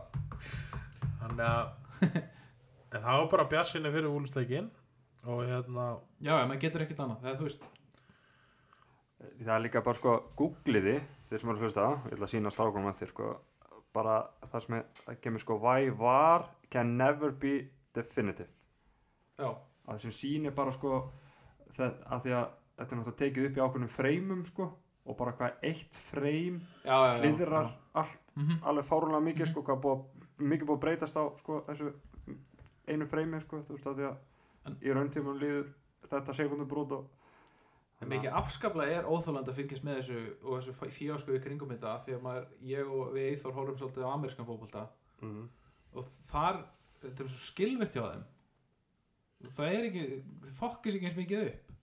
þannig að en það var bara bjassinni fyrir úlsleikin og hérna já, já, maður getur ekkert annað það er þú veist, það er líka bara sko googliði þeir sem eru að hlusta á, ég ætla að sína strákunum eftir sko, bara það sem er, það kemur sko why var can never be definitive já, að það sem sýnir bara sko það, að því að þetta er náttúrulega tekið upp í ákveðnum freymum sko og bara hvað eitt freym hlýðrar allt Mhm. alveg fárunlega mikið sko hvað búið, mikið búið að breytast á sko þessu einu freymi sko þú veist að því að En- í rauntímum líður þetta sekundum brot og En mikið afskaplega er óþáland að fylgjast með þessu og þessu í kringum þetta því að maður, ég og við Eithor horfum svolítið á amerískan fótbolta. Mhm. og þar, þetta er svo skilvirt hjá þeim það er ekki, þið fokkis ekki eins mikið upp.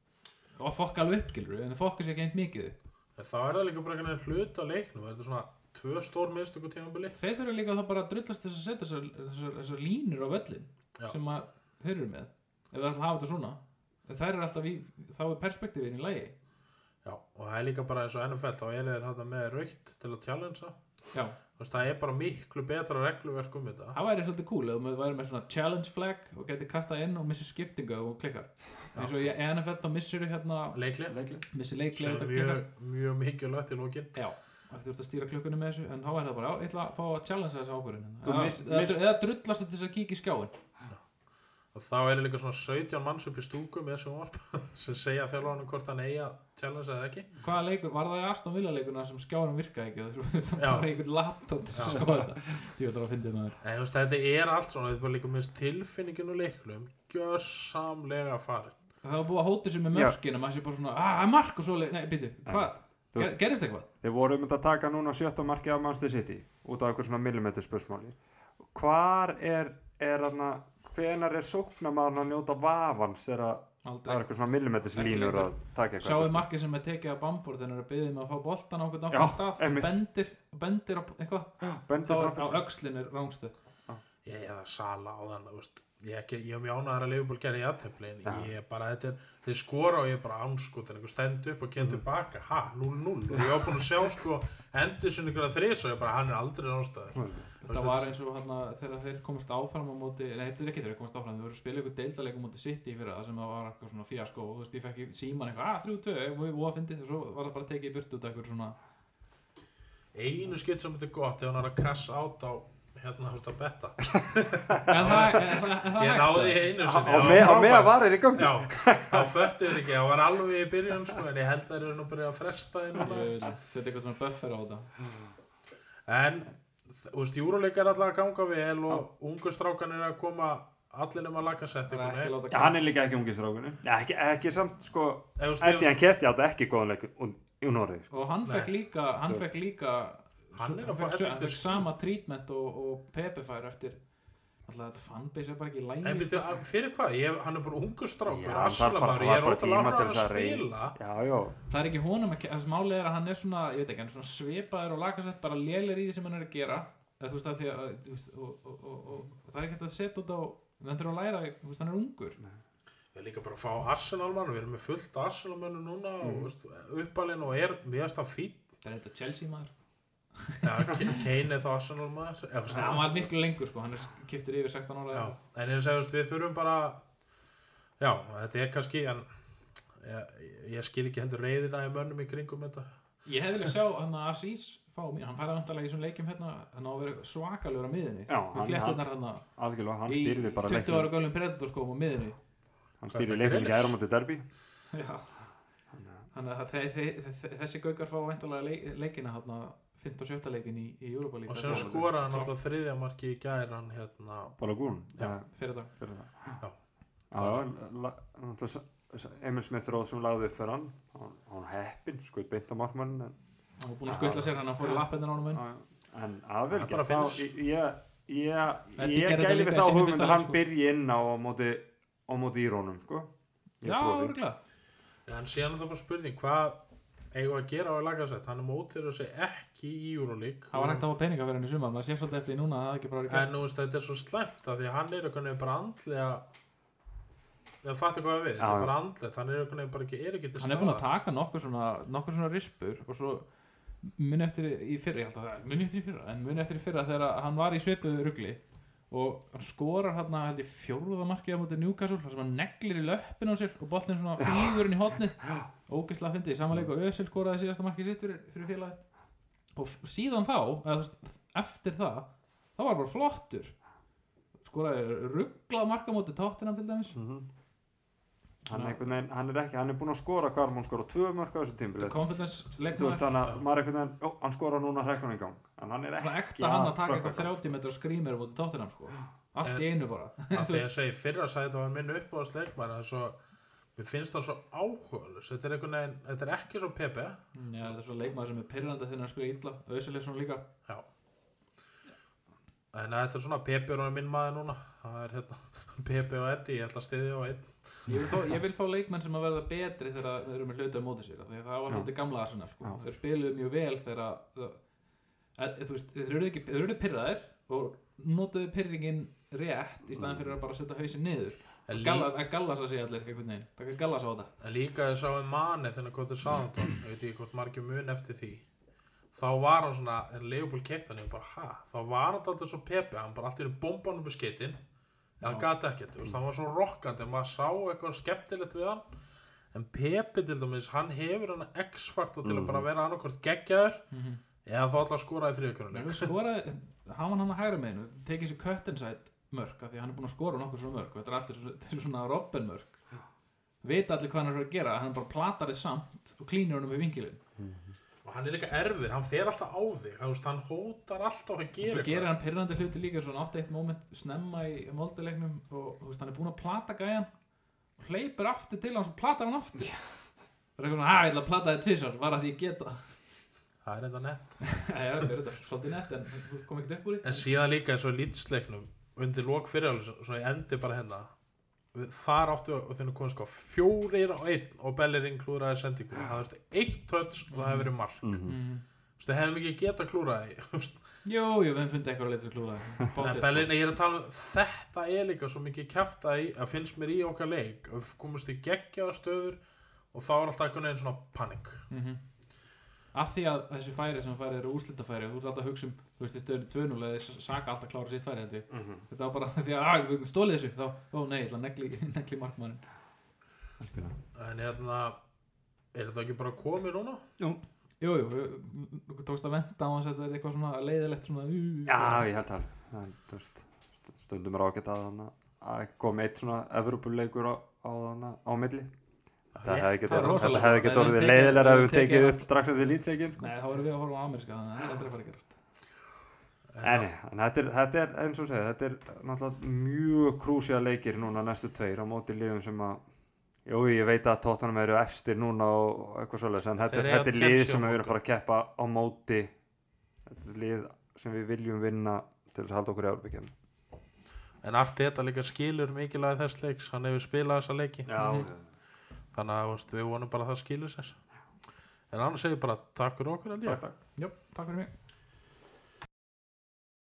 Og fokka alveg upp skilur en þið fokkis ekki eins mikið upp. En þá er það líka bara einhvern veginn hlut á leiknum þetta er svona tvö stór minnstök á tímabili. Þeir þurfa líka þá bara að drullast þess að setja þessar, þessar, þessar línur á völlin Já. sem að þeir eru með. Ef það að hafa þetta svona. Þær eru alltaf í, þá er perspektífin í lægi Já, og það er líka bara eins og NFL þá er hann með raukt til að challengea já, það er bara miklu betra regluverk um þetta. Það væri svolítið cool ef maður væri með svona challenge flag og geti kastað inn og missi skiptingu og klikkar. Eins og í NFL þá missir þú hérna leikli Leikli. missi sem leiklega er þetta mjög, mjög mikilvægt í lókin já, þú ert að stýra klukkunum með þessu en þá er það bara, já, ég ætla að fá að challenge þessu ákvörðin eða, drullast þetta þess að kíkja í skjáin og þá er líka svona 17 manns upp í stúku með þessum varp sem segja þjálfanum hvort hann eigi að challengea eða ekki. Hvaða leikur, var það í Aston Villa leikuna sem skjárum virkaði ekki? Og þú þurfum Já. bara einhvern laptop til að skoða þetta. Að þetta er allt svona, þetta bara líka með tilfinningin og leiklum gjörsamlega farin. Það var búið að hóta sér með Já. mörkin að maður sé bara svona, að ah, mark og svo leik, nei, býtu, hvað, gerist eitthvað? Þeir voru um þetta að taka núna sjötta markið af Manchester Hvenar er sóknamaðurinn að njóta vafans þegar að það er eitthvað svona millimetris línur að taka eitthvað? Sjáu markið sem er tekið af Bamford þegar hann er að byggja um að fá boltan á náttúrulega stað. og bendir, bendir á eitthvað. Bendi þá á er rángstöð ég eða sala á þann ég, er mjög ánægðar að Leifból gerði í aðtefli en Já. ég er bara, þetta er þeir skora og ég er bara ánskot en einhver stend upp og kemur tilbaka, ha, 0-0 og ég var búin að sjá sko endur sinni ykkur að þrís og ég bara, hann er aldrei nástaður þetta var eins og hann þegar þeir komast áfram á móti nei, þetta er ekki þegar þeir komast áfram, þeir voru að spila ykkur deildaleikum móti City fyrir það sem það var eitthvað svona fíasko og þú veist, ég fekk í síman eitthvað, að 3-2 og og það hann hérna, veist að betta það, það- það ég náði það? einu sinni á það með- á var með að frábært. varir í gangi. Já, þá föttu þið ekki, það var alveg í byrjun sko, en ég held að þeir eru nú byrjað að fresta því núna. Ég vil setja eitthvað svona buffer á þetta En, þú veist, júruleik er alltaf að ganga vel og ungu strákan er að koma allir nema að það ekki settingunni. Já, hann er líka ekki ungið strákunni. Ekki, ekki samt, sko, Ef þú Eddie spilast, Nketi átti ekki góðan leik í Noregi, sko. og hann fekk líka hann er að helvítis fekk sama treatment og, og Pepe fær eftir alltaf þetta fanbase er bara ekki lægi en byrju, að- fyrir hvað? Ég, hann er bara ungu strákur, hann ég er ánægður þess að að spila. Já, já. það er ekki honum að þess málið er að hann er svona ég veit ekki, hann er svona svipaður og lagasett bara lélir í því sem hann er að gera eða, þú veist að því að og, og, og, og, og það er ekki hægt að setja út á hann þurfa að læra, þú veist, hann er ungur Ég er líka bara að fá Arsenal mann, við erum með fullt Arsenal mannu núna Mhm. og uppalinn og er mjög stað fín. það er þetta Chelsea maður Kane er þá Arsenal maður. hann var miklu lengur sko, hann er kiptur yfir 16 ára Já, en ég segi, þú veist, við þurfum bara já, þetta er kannski en ég, ég skil ekki heldur reyðina í mönnum í kringum þetta. Ég hefði viljað sjá hann að Asís fá mér, hann fæði vantarlega í þessum leikjum hérna hann á að vera svakalur á miðunni Já, hann- hann Algjörlega, hann í stýrði bara 20 ára gölum predator sko á miðunni Hann stýrði Hvað, leiknum í mútið derbi. Já. Þannig að þe þe þe þessi gaukar fá vantarlega leik, leikina hann að 5. og 7. leikin í, í Europa League og sem skoraði hann alltaf þriðja marki í gær hann hérna Bóla Gún. Já. fyrir það. Náttúrulega Emil Smith Róð sem lagði upp fyrir hann. Hann heppinn, skoði beint á markmann. En, hann var búinn að skutla sér hann að fóra Já, en er finish. ég, ég, gæli við í þá hugmynd að hann sko. byrji inn á á móti, á móti írónum, sko. Já, örgulega en síðan er það bara spurning hvað eigum að gera á að laga sér. Hann er mótir að segja ekki í Euroleague. Það var hægt að fá peninga fyrir hann í sumar maður sé svolítið eftir því núna að það ekki bara verið en nú veist þetta er svo slæmt af því að hann er einhvern veginn bara andlega það fattu hvað við, þetta er bara andlet hann er einhvern veginn bara ekki, er ekki til Hann er búinn að taka nokkur svona, nokkur svona rispur og svo muni eftir í fyrra, að muni eftir í fyrra en muni eftir í fyrra þegar hann var í svipuðu rugli og hann skorar hann held ég fjóruða markið á móti Newcastle þar sem hann neglir í löppin á sér og boltin svona flýgur inn í hotnið ógeðslega fyndið, samanleik og Özil skoraði síðasta markið sitt fyrir, fyrir félagi og síðan þá, eða veist, eftir það þá var bara flottur. Skoraði rugglað marka móti tóttina til dæmis. Mhm. Hann, einhvern veginn, hann er ekki, hann er búinn að skora hvað er hann skora tvö mörg á þessu tímbilið confidence þú veist hann að maður einhvern veginn, ó, hann skora núna hrekkunum í gang. En hann er ekki ekta hann að taka eitthvað í gang. 30 metrar skrýmir á móti tóttinam sko. allt í einu bara. að því að segja fyrra sæti var minn uppáðast leikmar en svo mér finnst það svo áhugaðlust þetta er einhvern veginn, þetta er ekki svo Pepe. Já, þetta er svo leikmaður sem er pyrrandi þegar hann spila illa Ösileg svona líka. Já. En þetta er svona Pepe er það er hérna Pepe og Eddie, ég ætla að stiðja á einn. Ég vil, fá, ég vil fá leikmenn sem að verða betri þegar þeir eru með hluti á móti sér það var Já. svolítið gamla Arsenal sko. Þeir spiluðu mjög vel þegar þeir eru eru pyrraðir og notuðu pyrringin rétt í staðan fyrir að bara setja hausinn niður. Að gallas að segja allir einhvern veginn. Það er gallas á þetta en líka þess að mani þegar er Sándon, ég veit ekki hvort margir mun eftir því þá var hann svona, en Leopold keipt hann bara, ha, þá var hann alltaf svo Pepe hann bara alltaf í bombanum með skeitin eða hann Já. gati ekkert, veist, hann var svo rokkandi en maður sá eitthvað skemmtilegt við hann en Pepe til dæmis, hann hefur hann X-faktor til að Mhm. bara vera annarkvort geggjaður mm -hmm. eða þá alltaf skora í þriðjökunni Við skoraði, hann var hann að hægra meginu tekið sér köttinsætt mörk af því að hann er búin að skora nokkur svona mörk og þetta er þetta er svona Robben mörk vita allir hvað hann er að gera hann bara platar þið samt og klínir honum við vingilin og hann er líka erfir, hann fer alltaf á þig hann, hótar alltaf að og gera svo gerir hann pyrrandi hluti líka svona átt eitt moment snemma í molduleiknum og veist, hann er búin að plata gæjan og hleypur aftur til hans og platar hann aftur. Það er eitthvað svona, að ég ætla að plata þið tvisar var að því ég geta? Það er enda nett. Það er þetta svolítið nett en kom ekkert upp úr því. En síðan líka eins og lýtsleiknum undir lok fyrirháls, svona ég endi bara hérna þar áttu og þennu komið sko fjórir á einn og Bellerin klúraði sendingu það veist eitt touch og það hefur verið mark Mhm. mm. þú veist, það hefum ekki getað klúraði. Jú, jú, við fundið eitthvað að leita sér klúða en Bellerin, ég er að tala um þetta er líka svo mikið kjafta í að finnst mér í okkar leik að við komumst í geggjaða stöður og þá er alltaf einhvern veginn svona panik mm Af því að þessi færi sem færi eru úrslitafæri og þú ert alltaf að hugsa um, þú veist, stöðunni 2-0 eða þið saka alltaf klára sitt færi held ég. Mhm. Þetta var bara því að, að við stólið þessu. Þá, ó nei, ég ætla að negli, negli markmannin en hérna er þetta ekki bara komið núna? Jú, jú, við tókst að venda á þess að þetta er eitthvað svona leiðilegt svona uh, Já, ég held það það er, þú veist, st- stundum er ágætt að þarna að koma eitt svona Evrópuleikur á, á, þarna, á milli það hefði er orðið, leiðilega ef við tekið upp strax eftir lýtseikin Nei, þá erum við að horfa á ameríska þannig að það er aldrei að fara að gerast. En, en þetta, er, þetta er eins og segja, þetta er náttúrulega mjög krúsja leikir núna næstu tveir á móti liðum sem að Jú, ég veit að tóttanum eru efstir núna og eitthvað svolítið, en þetta, er- á sem við erum að fara að keppa á móti. Þetta er lið sem við viljum vinna til þess að halda okkur í árbyggjum en allt þetta líka skilur mikilvæg þess leiks hann hefur spilað þessa leiki. Já, Mhm. Þannig að veist, við vonum bara að það skilur sér. En annars segir bara takk fyrir okkur takk, takk. Jú, takk fyrir mig